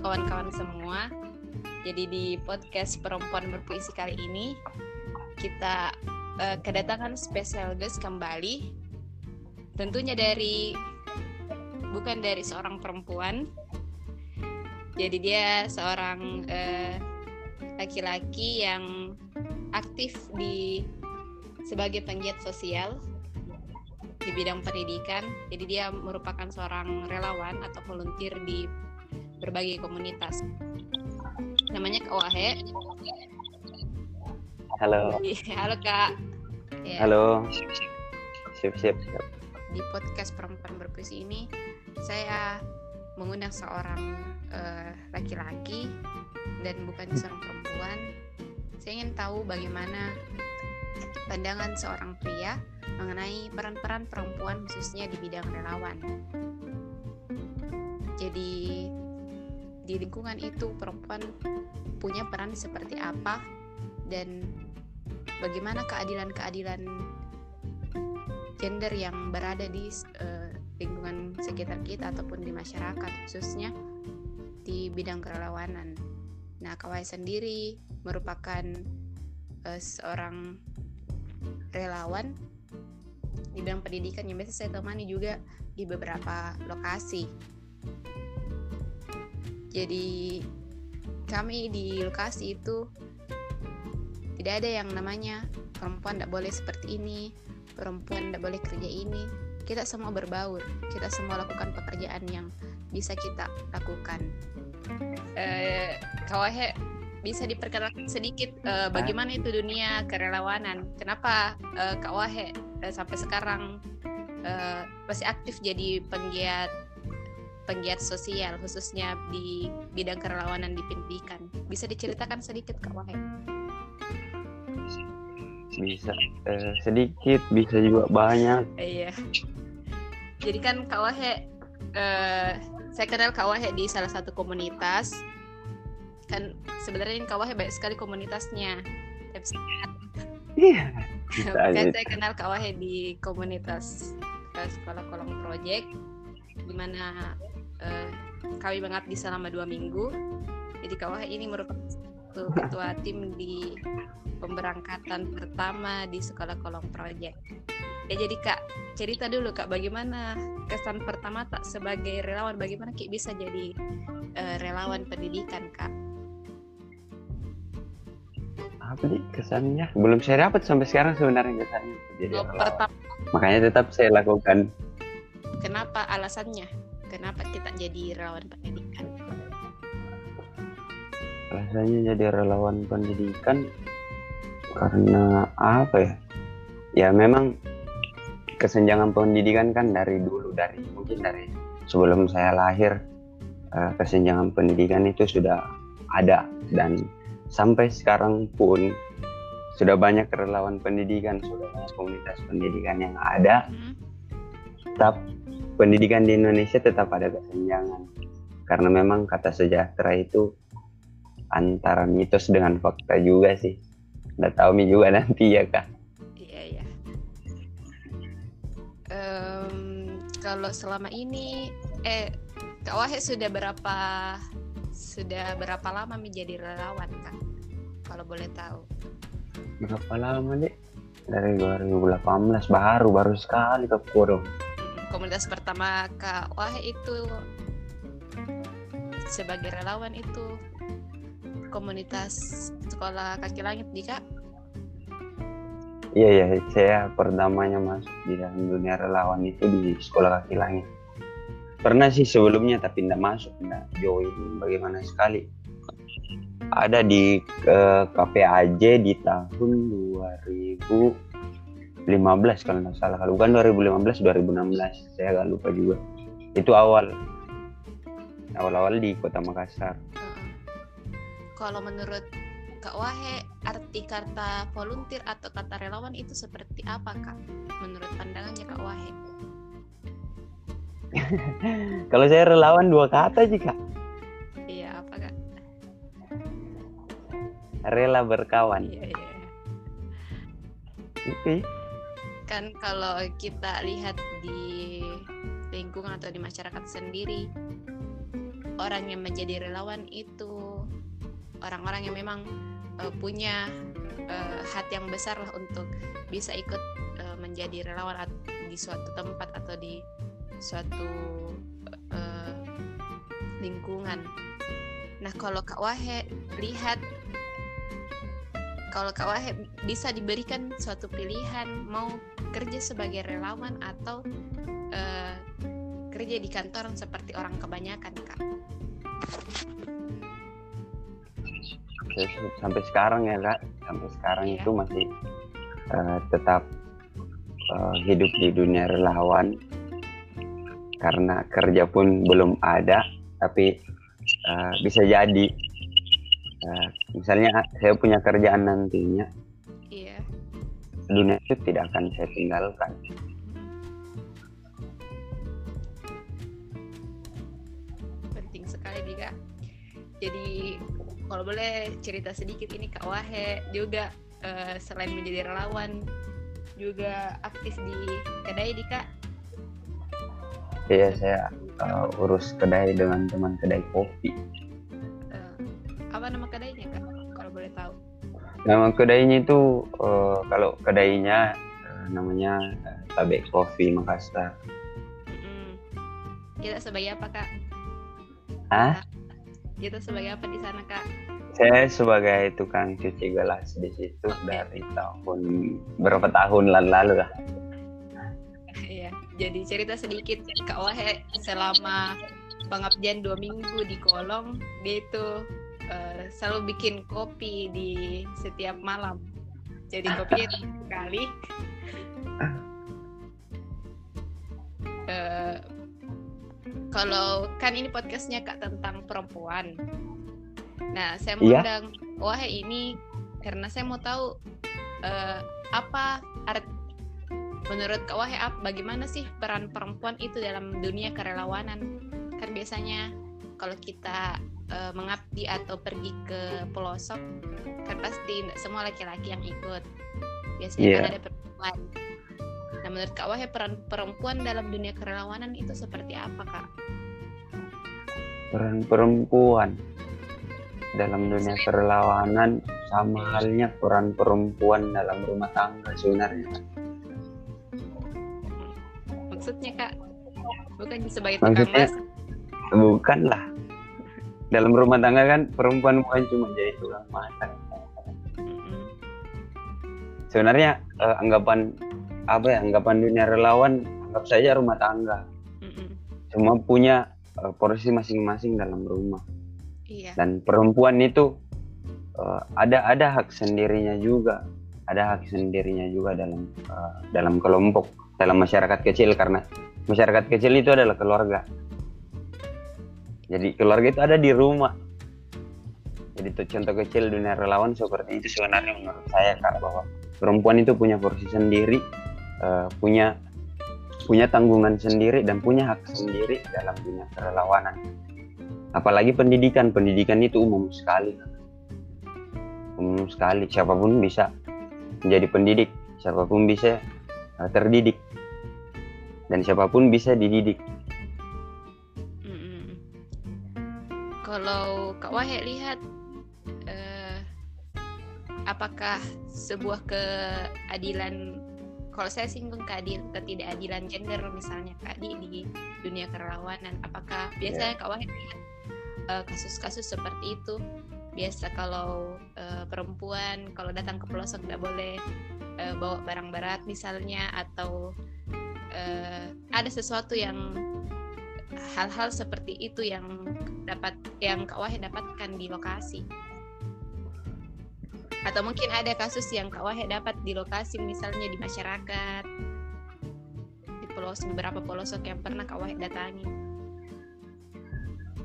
untuk kawan-kawan semua. Jadi di podcast Perempuan Berpuisi kali ini kita uh, kedatangan spesial guest kembali. Tentunya dari bukan dari seorang perempuan. Jadi dia seorang uh, laki-laki yang aktif di sebagai penggiat sosial di bidang pendidikan. Jadi dia merupakan seorang relawan atau volunteer di berbagai komunitas. Namanya Kak Wahe. Halo. Iya, halo Kak. Ya. Halo. Siap, siap. Di podcast Perempuan Berpuisi ini, saya mengundang seorang eh, laki-laki uh, dan bukan seorang perempuan. Saya ingin tahu bagaimana pandangan seorang pria mengenai peran-peran perempuan khususnya di bidang relawan. Jadi di lingkungan itu perempuan punya peran seperti apa dan bagaimana keadilan-keadilan gender yang berada di uh, lingkungan sekitar kita ataupun di masyarakat khususnya di bidang kerelawanan. Nah, Kawai sendiri merupakan uh, seorang relawan di bidang pendidikan yang biasa saya temani juga di beberapa lokasi. Jadi kami di lokasi itu tidak ada yang namanya perempuan tidak boleh seperti ini, perempuan tidak boleh kerja ini. Kita semua berbaur, kita semua lakukan pekerjaan yang bisa kita lakukan. Eh, Kawahe bisa diperkenalkan sedikit uh, bagaimana itu dunia kerelawanan? Kenapa uh, Kak Wahe uh, sampai sekarang uh, masih aktif jadi penggiat penggiat sosial khususnya di bidang kerelawanan di pendidikan? Bisa diceritakan sedikit Kak Wahe? Bisa uh, sedikit, bisa juga banyak. Iya. Jadi kan Kak Wahe, uh, saya kenal Kak Wahe di salah satu komunitas kan sebenarnya Kawah banyak sekali komunitasnya iya kan saya kenal Kawah di komunitas uh, sekolah kolong project di mana uh, kami mengabdi selama dua minggu. Jadi Kawah ini merupakan satu ketua tim di pemberangkatan pertama di sekolah kolong project. Ya jadi kak cerita dulu kak bagaimana kesan pertama tak sebagai relawan? Bagaimana kik bisa jadi uh, relawan pendidikan kak? Apa nih kesannya? Belum saya dapat sampai sekarang sebenarnya kesannya. Jadi oh, pertama. Makanya tetap saya lakukan. Kenapa alasannya kenapa kita jadi relawan pendidikan alasannya jadi relawan pendidikan karena apa ya ya memang kesenjangan pendidikan kan dari dulu dari mungkin dari sebelum saya lahir eh, kesenjangan pendidikan itu sudah ada dan sampai sekarang pun sudah banyak relawan pendidikan, sudah banyak komunitas pendidikan yang ada. Hmm. Pendidikan di Indonesia tetap ada kesenjangan. Karena memang kata sejahtera itu antara mitos dengan fakta juga sih. Udah tahu mi juga nanti ya kak. Iya iya. Um, kalau selama ini, eh Kak Wahid sudah berapa sudah berapa lama menjadi relawan kak? Kalau boleh tahu. Berapa lama deh? Dari 2018 baru baru sekali ke Kodong. Komunitas pertama kak Wah itu sebagai relawan itu komunitas sekolah kaki langit di kak? Iya iya, saya pertamanya masuk di dalam dunia relawan itu di sekolah kaki langit. Pernah sih sebelumnya tapi tidak masuk tidak join. Bagaimana sekali? Ada di uh, KPAJ di tahun 2015 kalau nggak salah kalau bukan 2015 2016 saya agak lupa juga itu awal awal-awal di kota Makassar kalau menurut Kak Wahe arti kata volunteer atau kata relawan itu seperti apa Kak menurut pandangannya Kak Wahe Kalau saya relawan dua kata sih kak. Iya apa kak? Rela berkawan. Iya iya. Oke. Kan kalau kita lihat di lingkungan atau di masyarakat sendiri, orang yang menjadi relawan itu orang-orang yang memang uh, punya uh, hati yang besar lah untuk bisa ikut uh, menjadi relawan di suatu tempat atau di suatu uh, lingkungan. Nah kalau Kak Wahe lihat kalau Kak Wahe bisa diberikan suatu pilihan mau kerja sebagai relawan atau uh, kerja di kantor seperti orang kebanyakan Kak? sampai sekarang ya kak sampai sekarang iya. itu masih uh, tetap uh, hidup di dunia relawan karena kerja pun belum ada tapi uh, bisa jadi uh, misalnya saya punya kerjaan nantinya iya. dunia itu tidak akan saya tinggalkan penting sekali Dika jadi kalau boleh cerita sedikit ini Kak Wahe juga uh, selain menjadi relawan juga aktif di kedai di Kak. Iya saya uh, urus kedai dengan teman kedai kopi. Apa nama kedainya Kak? Kalau boleh tahu. Nama kedainya itu uh, kalau kedainya uh, namanya uh, Tabe Coffee Makassar. Mm -hmm. Kita sebagai apa Kak? Hah? Gitu sebagai apa di sana kak? Saya sebagai tukang cuci gelas di situ okay. dari tahun berapa tahun lalu lah. Iya, jadi cerita sedikit Kak Wahe selama pengabdian dua minggu di kolong dia itu uh, selalu bikin kopi di setiap malam. Jadi kopinya sekali. Uh, kalau kan ini podcastnya kak tentang perempuan. Nah, saya mau yeah. undang wah ini karena saya mau tahu uh, apa art menurut Kak Wahai bagaimana sih peran perempuan itu dalam dunia kerelawanan? Kan biasanya kalau kita uh, mengabdi atau pergi ke pelosok kan pasti semua laki-laki yang ikut. Biasanya yeah. kan ada perempuan. Nah, menurut Kak Wahai peran perempuan dalam dunia kerelawanan itu seperti apa, Kak? Peran perempuan dalam dunia kerelawanan sama halnya peran perempuan dalam rumah tangga sebenarnya. Maksudnya, Kak? Bukan sebagai tukang mas? Bukan lah. Dalam rumah tangga kan perempuan bukan cuma jadi tukang masak. Sebenarnya eh, anggapan apa ya anggapan dunia relawan anggap saja rumah tangga mm-hmm. semua punya uh, porsi masing-masing dalam rumah iya. dan perempuan itu uh, ada ada hak sendirinya juga ada hak sendirinya juga dalam uh, dalam kelompok dalam masyarakat kecil karena masyarakat kecil itu adalah keluarga jadi keluarga itu ada di rumah jadi contoh kecil dunia relawan seperti itu sebenarnya menurut saya kak bahwa perempuan itu punya porsi sendiri uh, punya punya tanggungan sendiri dan punya hak sendiri dalam dunia kerelawanan. Apalagi pendidikan, pendidikan itu umum sekali. Umum sekali, siapa pun bisa menjadi pendidik, siapa pun bisa uh, terdidik, dan siapa pun bisa dididik. Kalau Kak Wahya lihat, uh, apakah sebuah keadilan kalau saya singgung keadil ketidakadilan gender misalnya kak di di dunia kerelawanan apakah biasanya yeah. kak Wahid lihat uh, kasus-kasus seperti itu biasa kalau uh, perempuan kalau datang ke pelosok tidak boleh uh, bawa barang berat misalnya atau uh, ada sesuatu yang hal-hal seperti itu yang dapat yang Kak Wahid dapatkan di lokasi. Atau mungkin ada kasus yang Kak Wahid dapat di lokasi misalnya di masyarakat di pelosok beberapa pelosok yang pernah Kak Wahid datangi.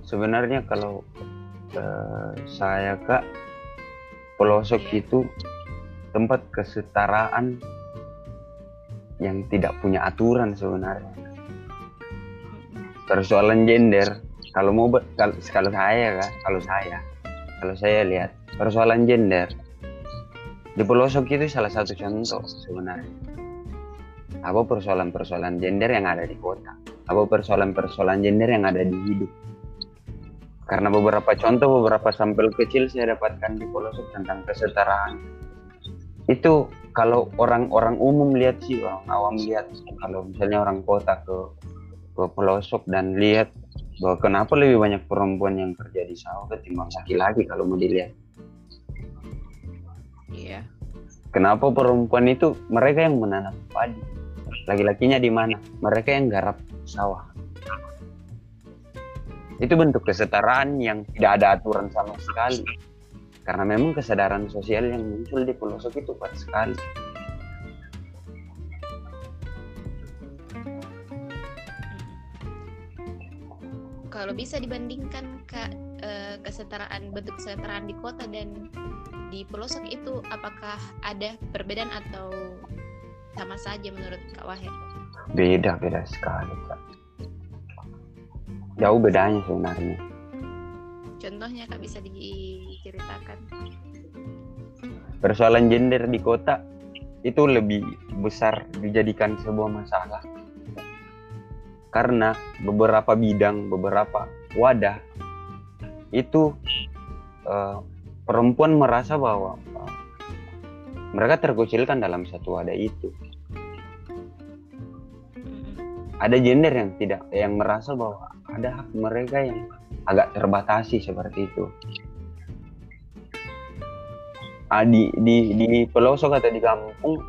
Sebenarnya kalau uh, saya Kak pelosok yeah. itu tempat kesetaraan yang tidak punya aturan sebenarnya persoalan gender kalau mau kalau, kalau saya Kak kalau saya kalau saya lihat persoalan gender. Di pelosok itu salah satu contoh sebenarnya. Apa persoalan-persoalan gender yang ada di kota? Apa persoalan-persoalan gender yang ada di hidup? Karena beberapa contoh beberapa sampel kecil saya dapatkan di pelosok tentang kesetaraan. Itu kalau orang-orang umum lihat sih orang awam lihat. Kalau misalnya orang kota ke ke pelosok dan lihat bahwa kenapa lebih banyak perempuan yang kerja di sawah ketimbang laki-laki kalau mau dilihat. Iya. Kenapa perempuan itu mereka yang menanam padi? Laki-lakinya di mana? Mereka yang garap sawah. Itu bentuk kesetaraan yang tidak ada aturan sama sekali. Karena memang kesadaran sosial yang muncul di pelosok itu kuat sekali kalau bisa dibandingkan ke eh, kesetaraan bentuk kesetaraan di kota dan di pelosok itu apakah ada perbedaan atau sama saja menurut Kak Wahid? beda beda sekali kak jauh bedanya sebenarnya Contohnya Kak bisa diceritakan. persoalan gender di kota itu lebih besar dijadikan sebuah masalah karena beberapa bidang beberapa wadah itu eh, perempuan merasa bahwa eh, mereka terkucilkan dalam satu wadah itu ada gender yang tidak yang merasa bahwa ada hak mereka yang agak terbatasi seperti itu. Ah, di, di, di pelosok atau di kampung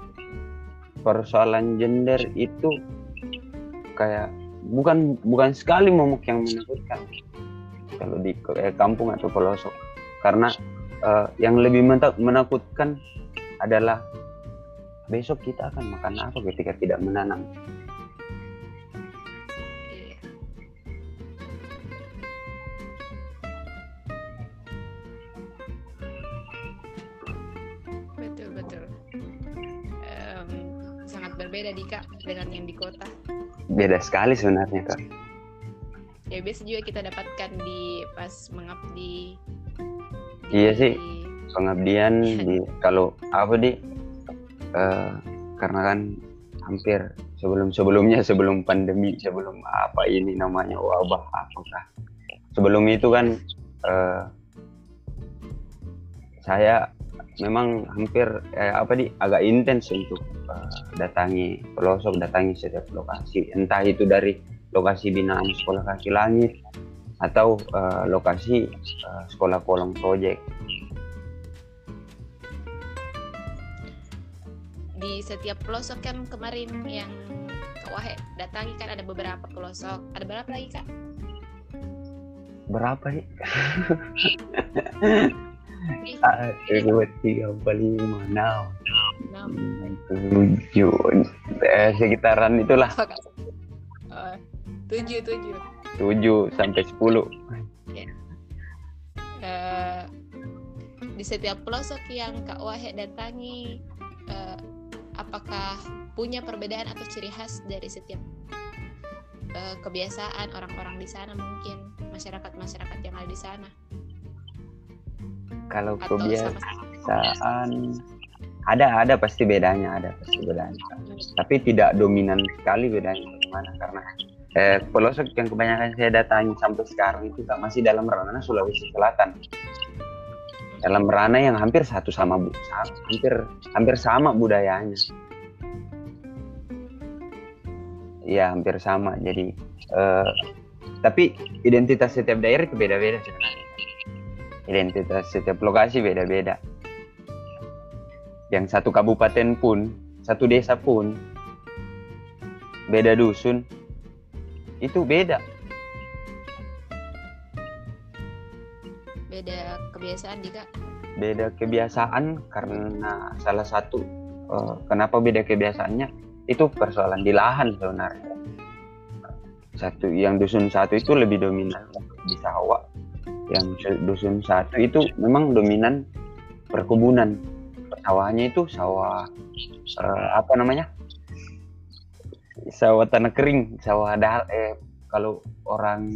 persoalan gender itu kayak bukan bukan sekali momok yang menakutkan kalau di eh, kampung atau pelosok karena eh, yang lebih menakutkan adalah besok kita akan makan apa ketika tidak menanam. Betul betul. Di dengan yang di kota. Beda sekali sebenarnya kak Ya biasa juga kita dapatkan di pas mengabdi. Iya sih. di- pengabdian di kalau apa di eh, karena kan hampir sebelum sebelumnya sebelum pandemi sebelum apa ini namanya wabah apakah sebelum itu kan eh, saya memang hampir eh, apa di agak intens untuk eh, datangi pelosok datangi setiap lokasi entah itu dari lokasi binaan sekolah kaki langit atau eh, lokasi eh, sekolah kolong project di setiap pelosok kan kemarin yang Kak Wahe datangi kan ada beberapa pelosok. Ada berapa lagi Kak? berapa sih? Satu, tiga, lima, enam, tujuh, eh, sekitaran itulah? Oh, tujuh tujuh. tujuh sampai sepuluh. Eh, di setiap pelosok yang Kak Wahe datangi, eh, apakah punya perbedaan atau ciri khas dari setiap eh, kebiasaan orang-orang di sana mungkin masyarakat-masyarakat yang ada di sana Kalau atau kebiasaan ada ada pasti bedanya ada pasti bedanya. Tapi tidak dominan sekali bedanya bagaimana karena eh, pelosok yang kebanyakan saya datangi sampai sekarang itu masih dalam ranah Sulawesi Selatan. Dalam ranah yang hampir satu sama bu, hampir hampir sama budayanya. Iya hampir sama. Jadi eh, tapi identitas setiap daerah itu beda-beda sebenarnya. Identitas setiap lokasi beda-beda. Yang satu kabupaten pun, satu desa pun, beda dusun, itu beda. beda kebiasaan Kak Beda kebiasaan karena salah satu eh, kenapa beda kebiasaannya itu persoalan di lahan sebenarnya. Satu yang dusun satu itu lebih dominan di sawah, yang dusun satu itu memang dominan perkebunan. Sawahnya itu sawah eh, apa namanya? Sawah tanah kering, sawah darat. Eh, kalau orang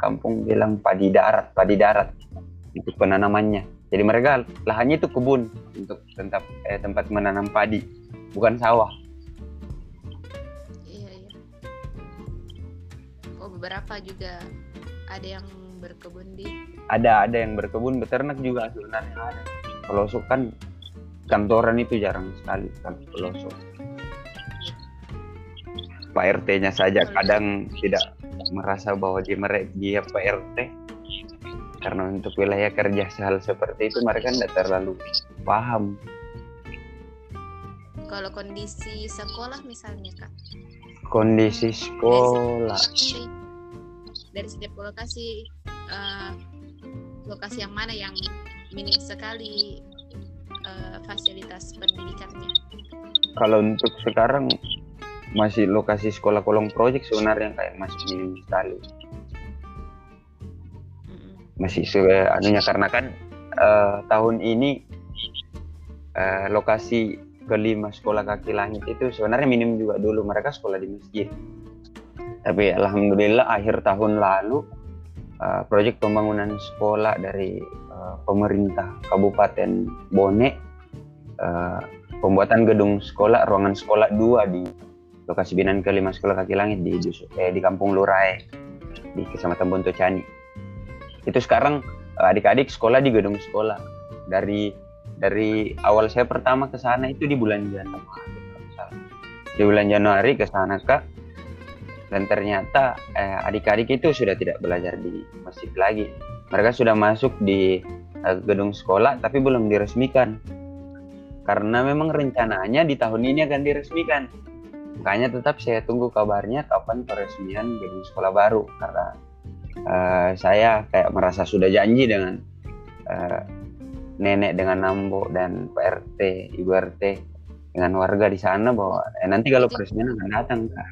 kampung bilang padi darat, padi darat untuk penanamannya. Jadi mereka lahannya itu kebun untuk tempat eh, tempat menanam padi, bukan sawah. iya iya oh beberapa juga ada yang berkebun di ada ada yang berkebun beternak juga sebenarnya ada. Pelosok kan kantoran itu jarang sekali kan pelosok. Pak RT-nya saja kadang tidak merasa bahwa dia dia Pak RT karena untuk wilayah kerja hal seperti itu mereka tidak terlalu paham. Kalau kondisi sekolah misalnya kak? Kondisi sekolah dari setiap lokasi uh, lokasi yang mana yang minim sekali uh, fasilitas pendidikannya. Kalau untuk sekarang masih lokasi sekolah kolong project sebenarnya kayak masih minim sekali. Masih anunya karena kan uh, tahun ini uh, lokasi kelima sekolah kaki langit itu sebenarnya minim juga. Dulu mereka sekolah di masjid tapi alhamdulillah akhir tahun lalu uh, proyek pembangunan sekolah dari uh, pemerintah Kabupaten Bone uh, pembuatan gedung sekolah ruangan sekolah dua di lokasi binaan kelima sekolah kaki langit di eh, di Kampung Lurai di Kecamatan Bontocani. Itu sekarang eh, adik-adik sekolah di gedung sekolah. Dari dari awal saya pertama ke sana itu di bulan Januari. Di bulan Januari ke sana Kak. Dan ternyata eh, adik-adik itu sudah tidak belajar di masjid lagi. Mereka sudah masuk di eh, gedung sekolah tapi belum diresmikan. Karena memang rencananya di tahun ini akan diresmikan makanya tetap saya tunggu kabarnya kapan peresmian gedung sekolah baru karena uh, saya kayak merasa sudah janji dengan uh, nenek dengan Nambo dan Pak RT, Ibu RT dengan warga di sana bahwa eh, nanti kalau peresmian akan datang kak.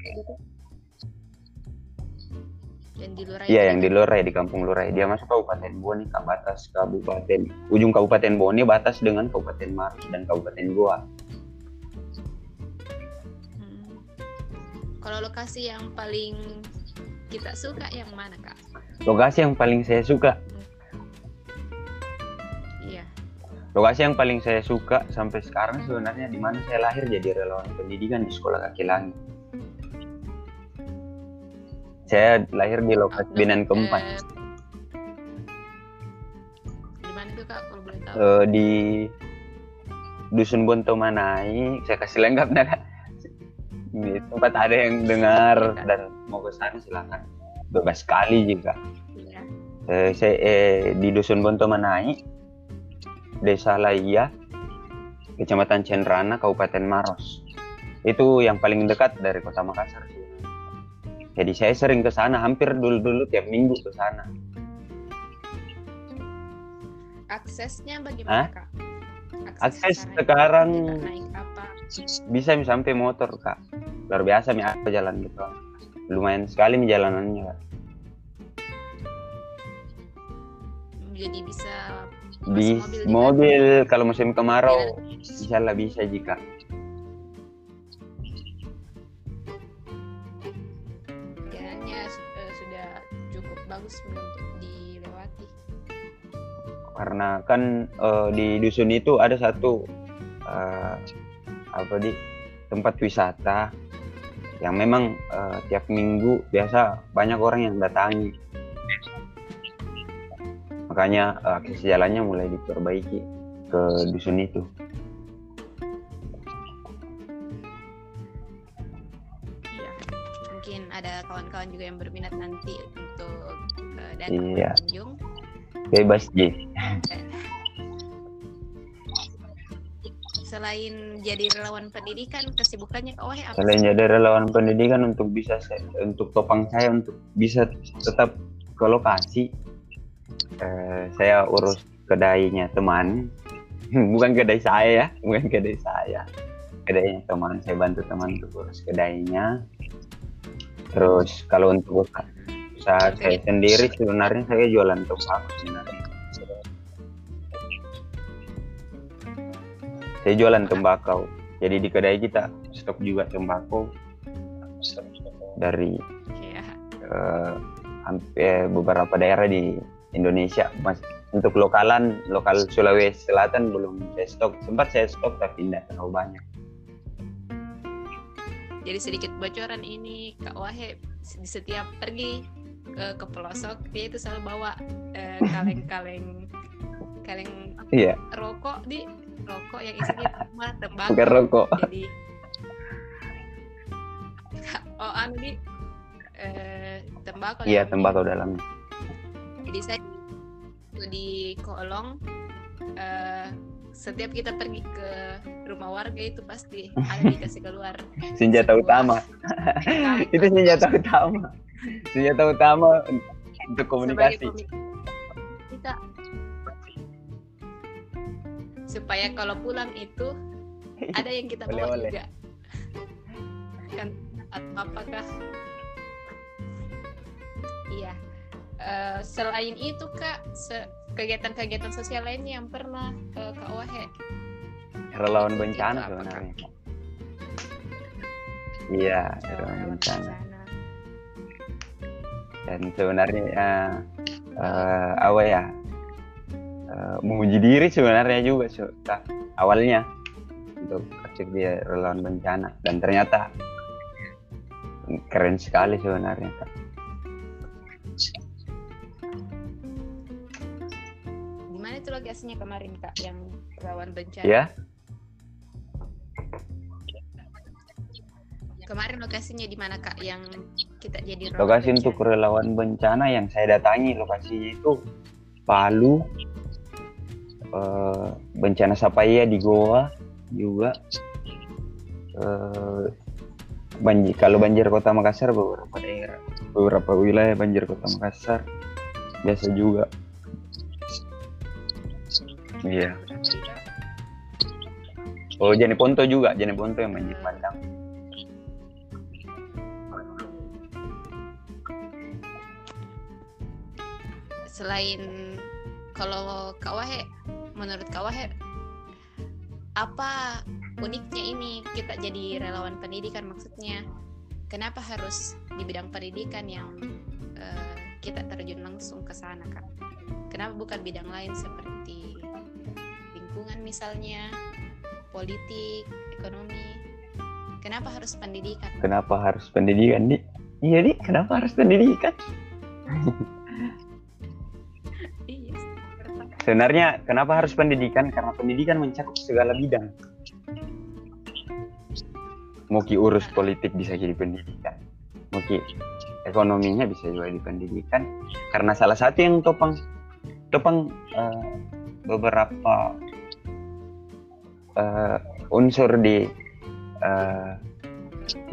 Yang di Lurai. Iya, yang di Lurai di Kampung Lurai. Dia masuk Kabupaten Bone, ke batas Kabupaten ujung Kabupaten Bone batas dengan Kabupaten Maros dan Kabupaten Goa. Kalau lokasi yang paling kita suka yang mana kak? Lokasi yang paling saya suka. Iya. Lokasi yang paling saya suka sampai sekarang sebenarnya di mana saya lahir jadi relawan pendidikan di sekolah kaki langit. Saya lahir di lokasi oh, Binan keempat. Eh, di mana tuh kak kalau boleh tahu? Uh, di Dusun Bonto Manai. Saya kasih lengkap nada di tempat ada yang dengar dan mau ke sana silakan bebas sekali juga ya. eh, saya eh, di dusun Bonto Manai desa Laia kecamatan Cendrana Kabupaten Maros itu yang paling dekat dari kota Makassar jadi saya sering ke sana hampir dulu-dulu tiap minggu ke sana. Aksesnya bagaimana Hah? kak? Akses, akses sekarang bisa sampai motor kak. Luar biasa nih apa jalan gitu. Lumayan sekali jalanannya kak. jadi bisa di mobil, mobil kalau musim kemarau ya. insya Allah bisa jika karena kan uh, di dusun itu ada satu uh, apa di tempat wisata yang memang uh, tiap minggu biasa banyak orang yang datangi. Makanya uh, akses jalannya mulai diperbaiki ke dusun itu. Iya mungkin ada kawan-kawan juga yang berminat nanti untuk uh, datang iya. berkunjung bebas Ji. Selain jadi relawan pendidikan kesibukannya Kak Wahe apa? Selain jadi relawan pendidikan untuk bisa untuk topang saya untuk bisa tetap ke lokasi eh, saya urus kedainya teman. Bukan kedai saya ya. Bukan kedai saya. Kedainya teman saya bantu teman untuk urus kedainya. Terus kalau untuk usaha saya sendiri sebenarnya saya jualan tembakau saya jualan tembakau. Jadi di kedai kita stok juga tembakau. Dari yeah. uh, hampir beberapa daerah di Indonesia mas. Untuk lokalan lokal Sulawesi Selatan belum saya stok. Sempat saya stok tapi tidak terlalu banyak. Jadi sedikit bocoran ini Kak Wahid di setiap pergi eh, ke pelosok dia itu selalu bawa eh, kaleng-kaleng kaleng apa, iya. Rokok di rokok yang isinya cuma tembakau. Bukan rokok. Jadi oh anu di. Eh, tembakau iya tembakau dalamnya. Jadi saya di kolong eh, setiap kita pergi ke rumah warga itu pasti ada dikasih keluar. Senjata sebuah utama. Itu senjata utama. Senjata utama untuk komunikasi supaya kalau pulang itu ada yang kita bawa Oleh-oleh. juga. Kan atau apakah? Iya. Eh, selain itu kak se- kegiatan-kegiatan sosial lainnya yang pernah eh, kak Wahe relawan Itu- bencana sebenarnya iya relawan bencana. Dan sebenarnya eh, eh, apa ya eh, menguji diri sebenarnya juga Kak, awalnya untuk aktif di relawan bencana dan ternyata keren sekali sebenarnya Kak. Gimana itu lokasinya kemarin kak yang rawan bencana? ya Kemarin lokasinya di mana kak yang kita jadi rawan lokasi bencana? untuk relawan bencana yang saya datangi lokasinya itu Palu eh, bencana Sapaya di Goa juga. Eh, banjir kalau banjir kota Makassar beberapa daerah beberapa wilayah banjir kota Makassar biasa juga. Iya. Oh Jani Ponto juga Jani Ponto yang banjir bandang. Selain kalau Kak Wahe, menurut Kak Wahe, apa uniknya ini kita jadi relawan pendidikan maksudnya? Kenapa harus di bidang pendidikan yang eh, kita terjun langsung ke sana kak? Kenapa bukan bidang lain seperti lingkungan misalnya, politik, ekonomi? Kenapa harus pendidikan? kenapa harus pendidikan di iya di kenapa harus pendidikan Sebenarnya kenapa harus pendidikan? Karena pendidikan mencakup segala bidang. Mau ki urus politik bisa jadi pendidikan. Mau ki ekonominya bisa juga di pendidikan. Karena salah satu yang topang topang eh, beberapa eh, unsur di eh,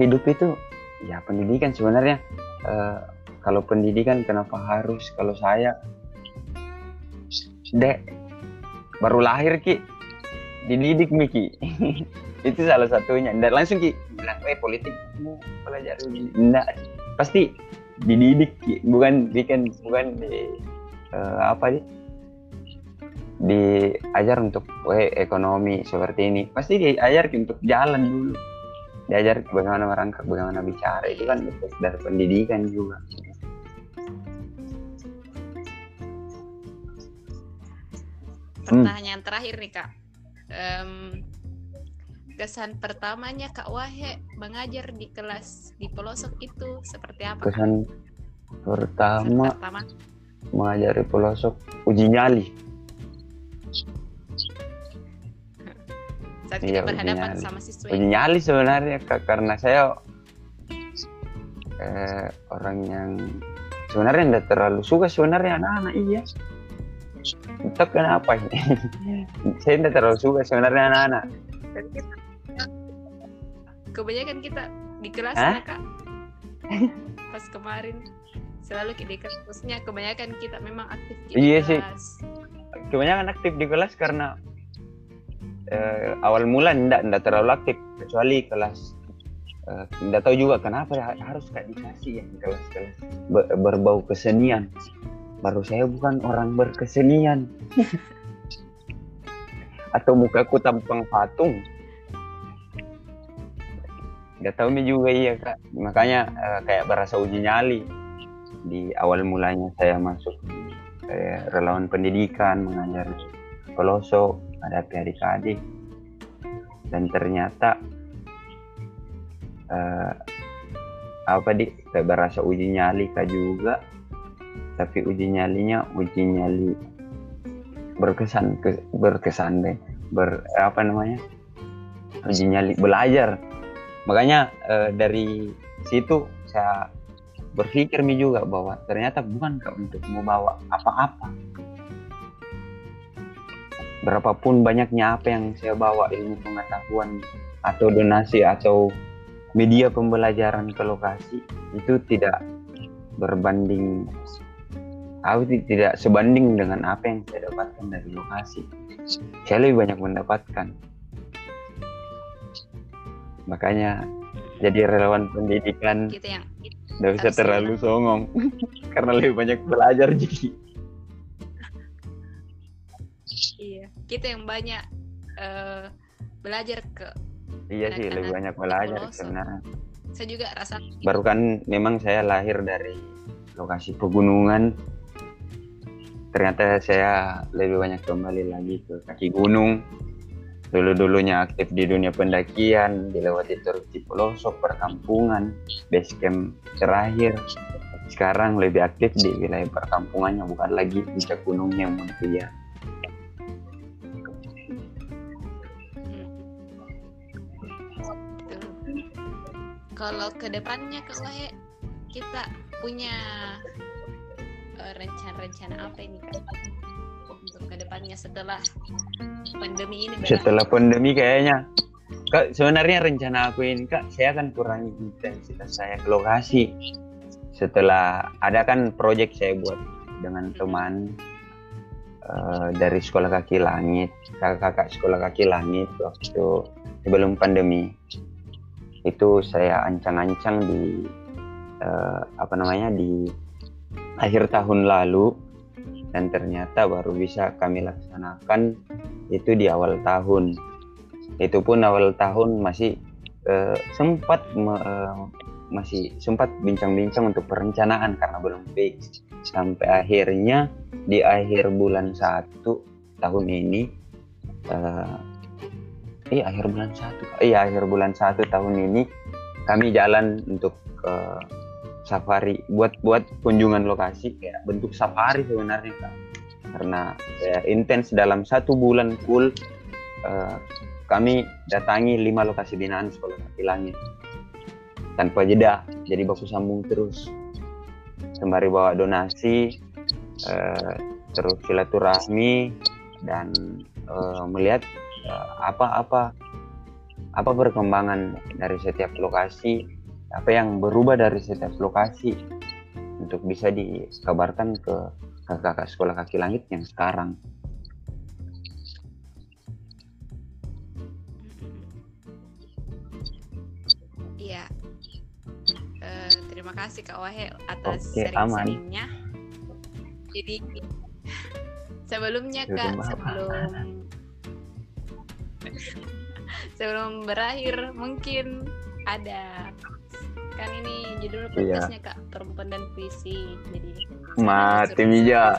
hidup itu ya pendidikan sebenarnya. Eh, kalau pendidikan kenapa harus? Kalau saya Dek, baru lahir Ki. Dididik Miki. itu salah satunya. Dan langsung Ki bilang, "Eh, politik mau pelajari ini." Enggak. Pasti dididik Ki, bukan bikin bukan di eh, apa sih? diajar untuk weh ekonomi seperti ini pasti diajar untuk jalan dulu diajar bagaimana merangkak bagaimana bicara itu kan dari pendidikan juga Pertanyaan terakhir nih kak. Em, kesan pertamanya kak Wahe mengajar di kelas di pelosok itu seperti apa? Kesan Kesan pertama pertama mengajari pelosok uji nyali saat Iya, kita uji berhadapan nyali. sama siswa uji nyali sebenarnya Kak, karena saya eh, orang yang sebenarnya tidak terlalu suka sebenarnya anak-anak iya entah kenapa ini saya tidak terlalu suka sebenarnya anak-anak. Kita- kebanyakan kita di kelas Hah? ya kak. Pas kemarin selalu di kelas. Maksudnya kebanyakan kita memang aktif di Iya sih. kelas. Kebanyakan aktif di kelas karena eh, awal mula tidak tidak terlalu aktif. Kecuali kelas eh, tidak tahu juga kenapa harus kayak dikasih ya kelas-kelas. Ber- berbau kesenian baru saya bukan orang berkesenian. Atau mukaku tampang patung. Nggak tahu nih juga iya kak. Makanya eh, kayak berasa uji nyali. Di awal mulanya saya masuk eh, relawan pendidikan mengajar pelosok hadapi adik-adik. Dan ternyata eh, apa di kayak berasa uji nyali kak juga tapi uji nyalinya uji nyali berkesan ke, berkesan deh. Ber apa namanya? Uji nyali belajar. Makanya eh, dari situ saya berpikir mi juga bahwa ternyata bukan kak untuk membawa apa-apa. Berapapun banyaknya apa yang saya bawa ilmu pengetahuan atau donasi atau media pembelajaran ke lokasi itu tidak berbanding aku tidak sebanding dengan apa yang saya dapatkan dari lokasi. Saya lebih banyak mendapatkan. Makanya jadi relawan pendidikan gitu yang tidak bisa terlalu songong. Karena lebih banyak belajar jadi. Iya kita yang banyak eh, belajar ke iya sih lebih banyak belajar sebenarnya saya juga rasa baru kan memang saya lahir dari lokasi pegunungan ternyata saya lebih banyak kembali lagi ke kaki gunung. Dulu dulunya aktif di dunia pendakian dilewati di pelosok perkampungan base camp terakhir. Sekarang lebih aktif di wilayah perkampungannya bukan lagi puncak gunungnya Tuh. Kalau ke depannya Kak Wahe, kita punya rencana-rencana apa ini Kak? Untuk ke depannya setelah pandemi ini setelah pandemi kayaknya. Kak sebenarnya rencana aku ini kak saya akan kurangi intensitas saya ke lokasi. Setelah ada kan proyek saya buat dengan teman eh, dari sekolah kaki langit kakak-kakak sekolah kaki langit waktu sebelum pandemi. Itu saya ancang-ancang di eh, apa namanya di akhir tahun lalu dan ternyata baru bisa kami laksanakan itu di awal tahun. Itu pun awal tahun masih eh, sempat me- eh, masih sempat bincang-bincang untuk perencanaan karena belum fix. Sampai akhirnya di akhir bulan satu tahun ini eh iya akhir bulan satu. Iya akhir bulan satu tahun ini kami jalan untuk eh, safari buat buat kunjungan lokasi kayak bentuk safari sebenarnya kak. Karena ya, intens dalam satu bulan full eh, kami datangi lima lokasi binaan sekolah kaki langit. Tanpa jeda jadi baku sambung terus. Sembari bawa donasi eh, terus silaturahmi dan eh, melihat apa-apa apa perkembangan dari setiap lokasi apa yang berubah dari setiap lokasi untuk bisa dikabarkan ke kakak-kakak sekolah kaki langit yang sekarang Iya. Eh, terima kasih Kak Wahe atas Oke, aman. sering-seringnya. Jadi sebelumnya Sudah Kak, maaf. sebelum sebelum berakhir mungkin ada kan ini judul Iya. podcastnya Kak perempuan dan puisi. Jadi mati Kak.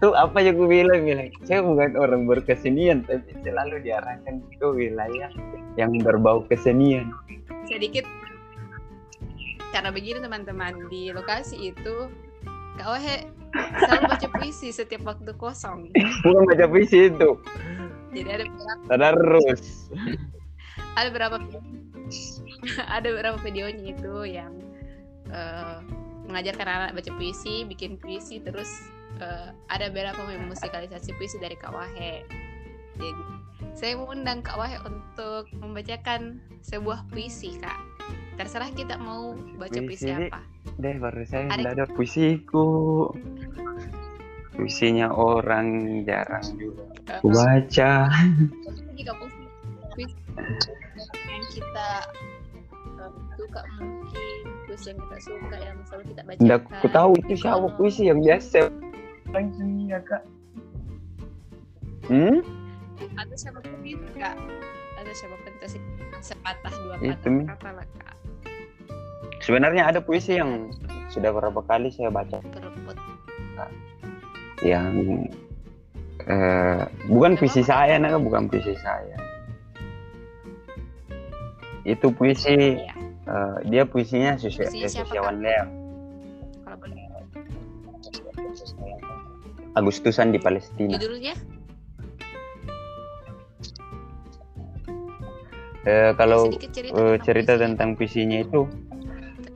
itu apa yang gue bilang bilang saya bukan orang berkesenian tapi selalu diarahkan ke wilayah yang berbau kesenian sedikit karena begini teman-teman di lokasi itu Kak Wahe selalu baca puisi setiap waktu kosong. bukan baca puisi itu Jadi ada beberapa terus ada berapa ada beberapa videonya itu yang eh, mengajarkan anak baca puisi, bikin puisi, terus eh, ada beberapa musikalisasi puisi dari Kak Wahe. Jadi saya mengundang Kak Wahe untuk membacakan sebuah puisi Kak. Terserah kita mau baca puisi, Puisi. apa. deh baru saya Ada- ada puisiku puisinya orang jarang juga Eh, aku baca jika puisi, puisi yang kita eh, suka mungkin puisi yang kita suka yang selalu kita baca. tidak aku tahu itu siapa puisi yang biasa langsung ya kak hmm Ada siapa pun itu kak. Ada siapa pun itu sih sepatah dua Itu, patah Mi. kata lah kak. sebenarnya ada puisi yang sudah berapa kali saya baca Berebut. yang eh, bukan puisi saya nah bukan puisi saya itu puisi Iya. Eh, dia puisinya Puisinya siapa, Susiawan Leo Kalau boleh. Agustusan di Palestina. Judulnya? Eh, kalau cerita, eh, tentang cerita puisinya. tentang puisinya itu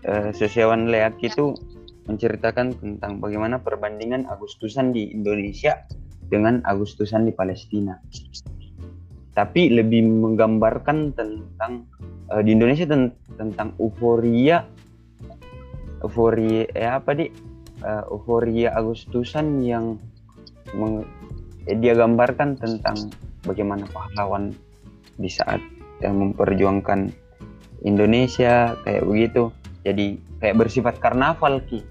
eh, Sosiawan Leak itu menceritakan tentang bagaimana perbandingan Agustusan di Indonesia dengan Agustusan di Palestina. Tapi lebih menggambarkan tentang eh, di Indonesia ten- tentang euforia euforia eh apa di Eh, euforia Agustusan yang eh, dia gambarkan tentang bagaimana pahlawan di saat yang memperjuangkan Indonesia kayak begitu. Jadi kayak bersifat karnaval ki.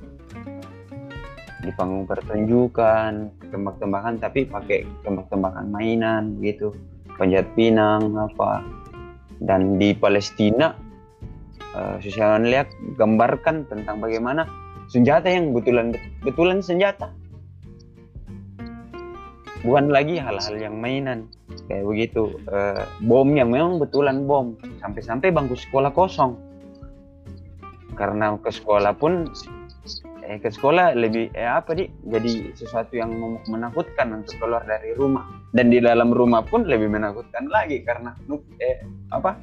Di panggung pertunjukan tembak-tembakan tapi pakai tembak-tembakan mainan gitu panjat pinang apa. Dan di Palestina uh, Susiawan lihat gambarkan tentang bagaimana senjata yang betulan betulan senjata. Bukan lagi hal-hal yang mainan kayak begitu. Eh, bom yang memang betulan bom sampai-sampai bangku sekolah kosong. Karena ke sekolah pun eh ke sekolah lebih eh apa di jadi sesuatu yang menakutkan untuk keluar dari rumah. Dan di dalam rumah pun lebih menakutkan lagi karena eh apa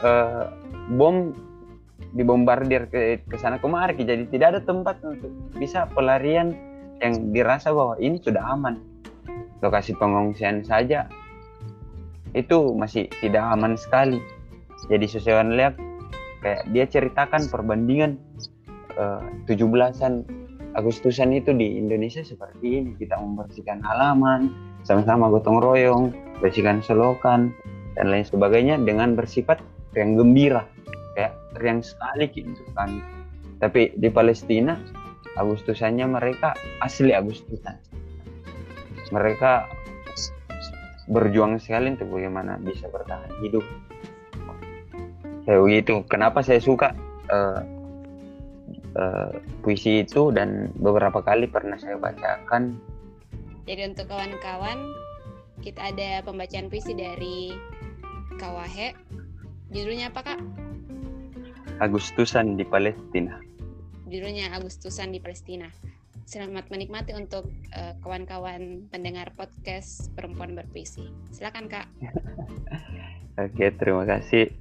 eh, bom dibombardir ke ke sana kemari. Jadi tidak ada tempat untuk bisa pelarian yang dirasa bahwa ini sudah aman. Lokasi pengungsian saja itu masih tidak aman sekali. Jadi sesuatu lihat kayak dia ceritakan perbandingan eh, 17-an Agustusan itu di Indonesia seperti ini. Kita membersihkan halaman sama-sama gotong royong bersihkan selokan dan lain sebagainya dengan bersifat yang gembira. Kayak riang sekali gitu kan. Tapi di Palestina Agustusannya mereka asli Agustusan. Mereka berjuang sekali untuk bagaimana bisa bertahan hidup. Kayak begitu. Kenapa saya suka eh, eh, puisi itu dan beberapa kali pernah saya bacakan Jadi untuk kawan-kawan, kita ada pembacaan puisi dari Kawahe. Judulnya apa kak? Agustusan di Palestina Judulnya Agustusan di Palestina. Selamat menikmati untuk eh, kawan-kawan pendengar podcast Perempuan Berpuisi. Silakan kak. Oke, terima kasih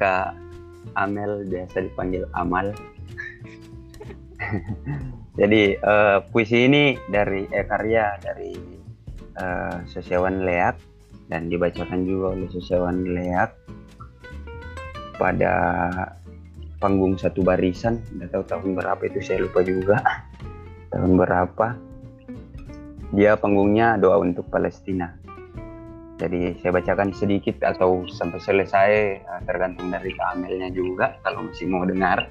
Kak Amel biasa dipanggil Amal. Jadi eh, puisi ini dari eh, karya dari eh, Sosiawan Leak dan dibacakan juga oleh Sosiawan Leak pada panggung satu barisan. Nggak tahu tahun berapa itu saya lupa juga tahun berapa. Dia panggungnya doa untuk Palestina. Jadi saya bacakan sedikit atau sampai selesai eh, tergantung dari keamelnya juga kalau masih mau dengar.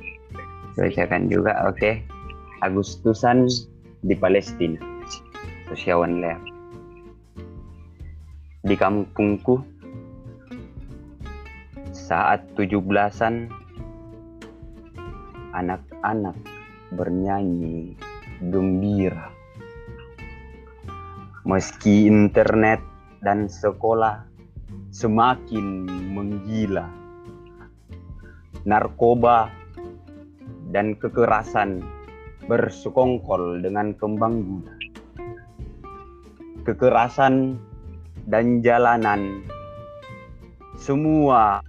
Bacakan juga, oke. Agustusan di Palestina. Sosiawan Lea. Di kampungku saat tujuh belasan anak-anak bernyanyi gembira. Meski internet dan sekolah semakin menggila. Narkoba dan kekerasan bersekongkol dengan kembang guna. Kekerasan dan jalanan. Semua.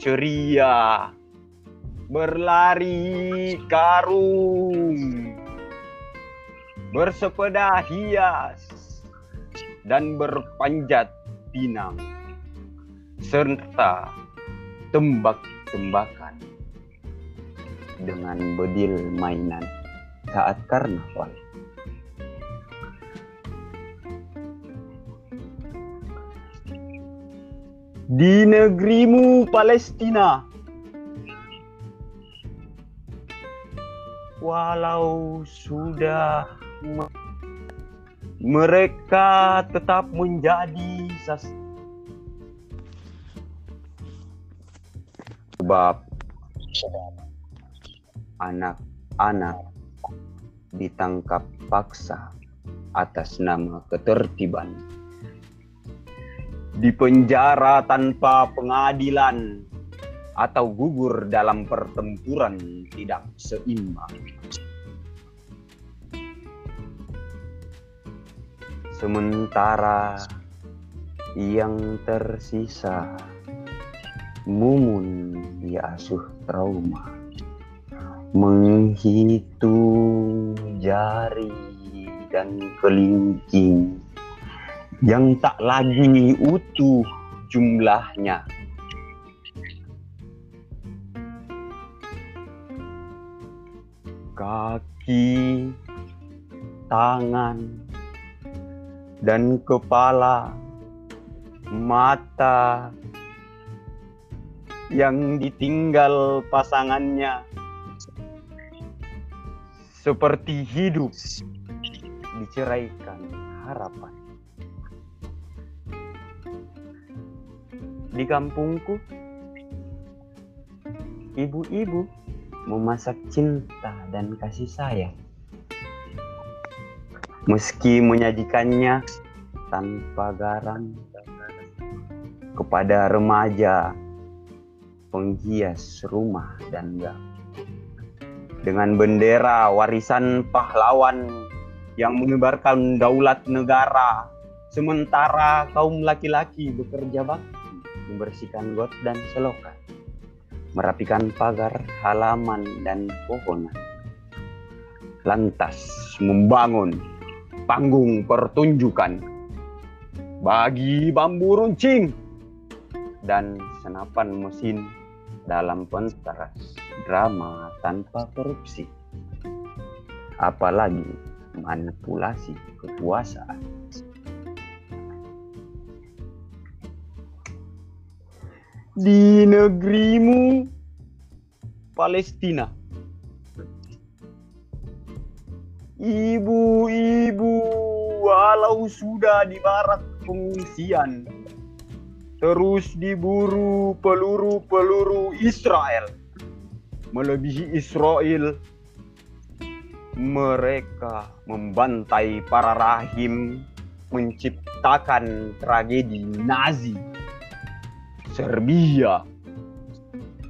Ceria. Berlari karung. Bersepeda hias. Dan berpanjat pinang serta tembak-tembakan dengan bedil mainan saat karnaval. Di negerimu Palestina, walau sudah me- mereka tetap menjadi sas sebab anak-anak ditangkap paksa atas nama ketertiban dipenjara tanpa pengadilan atau gugur dalam pertempuran tidak seimbang. Sementara yang tersisa mumun diasuh trauma menghitung jari dan kelingking yang tak lagi utuh jumlahnya. Kaki, tangan, dan kepala, mata yang ditinggal pasangannya seperti hidup diceraikan harapan. Di kampungku, ibu-ibu memasak cinta dan kasih sayang. Meski menyajikannya tanpa garam kepada remaja penghias rumah dan gang. Dengan bendera warisan pahlawan yang menyebarkan daulat negara, sementara kaum laki-laki bekerja bakti membersihkan got dan selokan merapikan pagar, halaman, dan pohonan. Lantas membangun panggung pertunjukan bagi bambu runcing dan senapan mesin dalam pentas drama tanpa korupsi. Apalagi manipulasi kekuasaan. di negerimu Palestina. Ibu-ibu walau sudah di barak pengungsian terus diburu peluru-peluru Israel. Melebihi Israel. Mereka membantai para rahim menciptakan tragedi Nazi Serbia,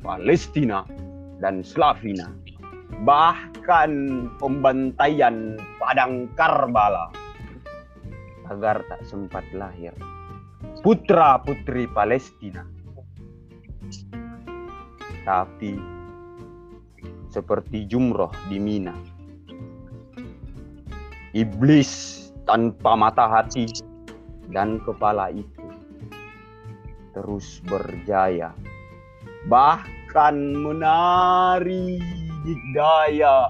Palestina, dan Slavina. Bahkan pembantaian padang Karbala. Agar tak sempat lahir putra-putri Palestina. Tapi seperti jumroh di Mina. Iblis tanpa mata hati dan kepala itu terus berjaya. Bahkan menari daya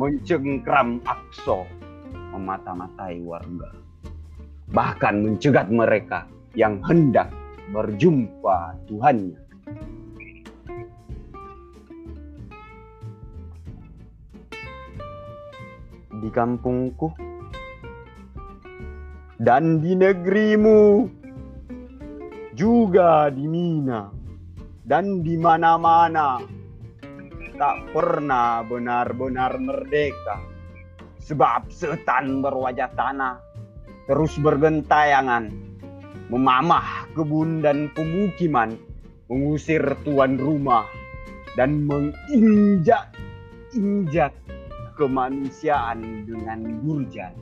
mencengkram akso memata-matai warga. Bahkan mencegat mereka yang hendak berjumpa Tuhannya. Di kampungku dan di negerimu juga di Mina dan di mana-mana tak pernah benar-benar merdeka sebab setan berwajah tanah terus bergentayangan memamah kebun dan pemukiman mengusir tuan rumah dan menginjak-injak kemanusiaan dengan durjana.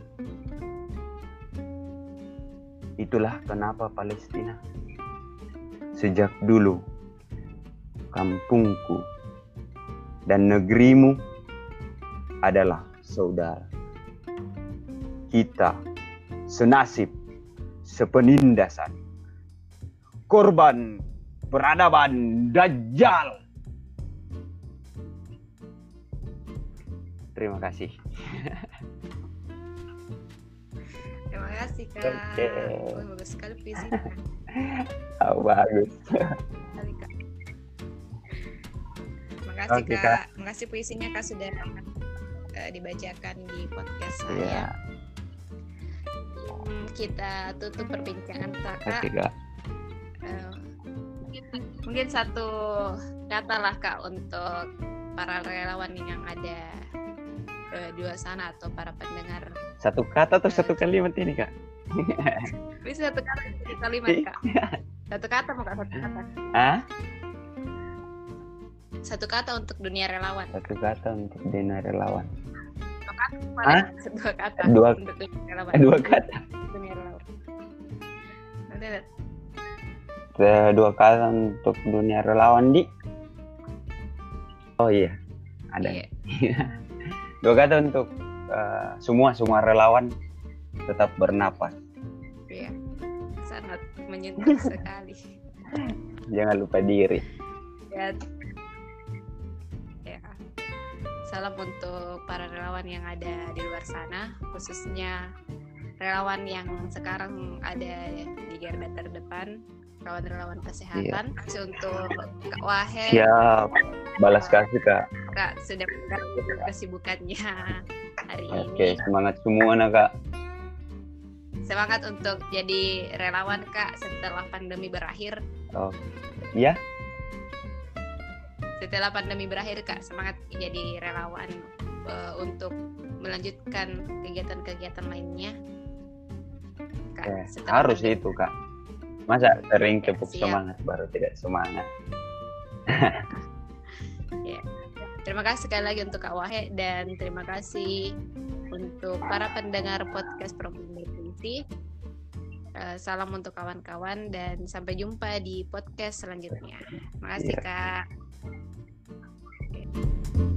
Itulah kenapa Palestina sejak dulu kampungku dan negerimu adalah saudara. Kita senasib, sepenindasan. Korban peradaban Dajjal. Terima kasih. Terima kasih kak. Oke. Oh, bagus sekali puisinya. oh, bagus. Makasih okay, kak. kak. Makasih puisinya kak sudah uh, dibacakan di podcast saya. Yeah. Kita tutup perbincangan kita kak. Okay, kak. Uh, mungkin satu kata lah kak untuk para relawan yang ada uh, di luar sana atau para pendengar. Satu kata atau uh, satu kalimat ini kak? Bisa satu kata satu kalimat kak. Satu kata mau kak satu kata. Ah? satu kata untuk dunia relawan. Satu kata untuk dunia relawan. Hah? Dua kata Dua- relawan. Dua kata. Eh, Dua kata untuk dunia relawan di. Oh iya, ada. Iya. Dua kata untuk eh, semua semua relawan tetap bernapas. Iya. Sangat menyentuh sekali. Jangan lupa diri. Ya. Salam untuk para relawan yang ada di luar sana, khususnya relawan yang sekarang ada di garda terdepan, relawan-relawan kesehatan. Kasih Untuk Kak Wahe, Siap. Balas kasih kak. Kak sudah mengganggu kesibukannya hari Oke, ini. semangat semua nak kak. Semangat untuk jadi relawan Kak setelah pandemi berakhir. Ya, Setelah pandemi berakhir Kak, semangat jadi relawan eh, untuk melanjutkan kegiatan-kegiatan lainnya. Kak, setelah harus pandemi. itu kak. Masa sering Ya, siap. semangat baru tidak semangat. Terima kasih sekali lagi untuk Kak Wahe dan terima kasih untuk para pendengar podcast Perempuan Berfungsi. Eh, salam untuk kawan-kawan dan sampai jumpa di podcast selanjutnya. Terima kasih Iya. Kak. Okay.